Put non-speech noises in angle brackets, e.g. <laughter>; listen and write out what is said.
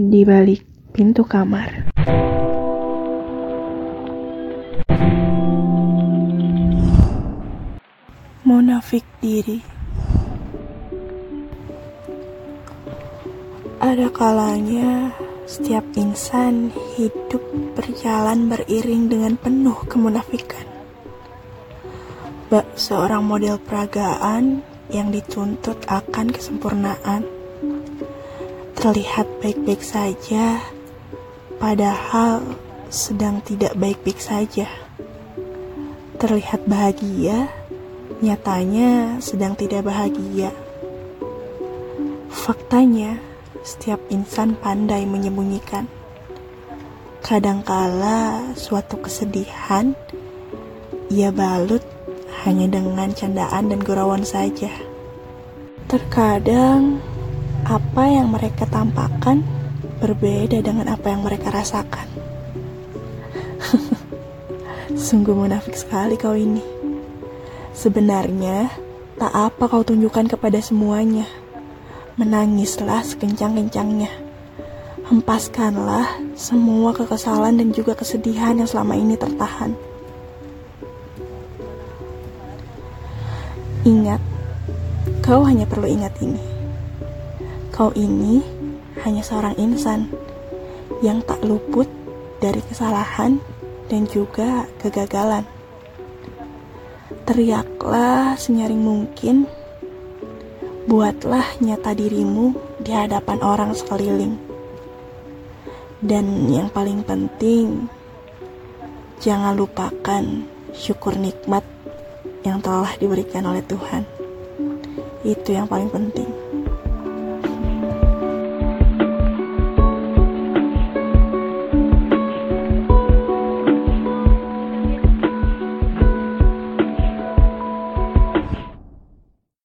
di balik pintu kamar. Munafik diri. Ada kalanya setiap insan hidup berjalan beriring dengan penuh kemunafikan. Bak seorang model peragaan yang dituntut akan kesempurnaan. Terlihat baik-baik saja, padahal sedang tidak baik-baik saja. Terlihat bahagia, nyatanya sedang tidak bahagia. Faktanya, setiap insan pandai menyembunyikan. Kadangkala suatu kesedihan ia balut hanya dengan candaan dan gurauan saja. Terkadang apa yang mereka tampakkan berbeda dengan apa yang mereka rasakan. <laughs> Sungguh munafik sekali kau ini. Sebenarnya, tak apa kau tunjukkan kepada semuanya. Menangislah sekencang-kencangnya. Hempaskanlah semua kekesalan dan juga kesedihan yang selama ini tertahan. Ingat, kau hanya perlu ingat ini. Kau ini hanya seorang insan yang tak luput dari kesalahan dan juga kegagalan. Teriaklah senyaring mungkin, buatlah nyata dirimu di hadapan orang sekeliling. Dan yang paling penting, jangan lupakan syukur nikmat yang telah diberikan oleh Tuhan. Itu yang paling penting.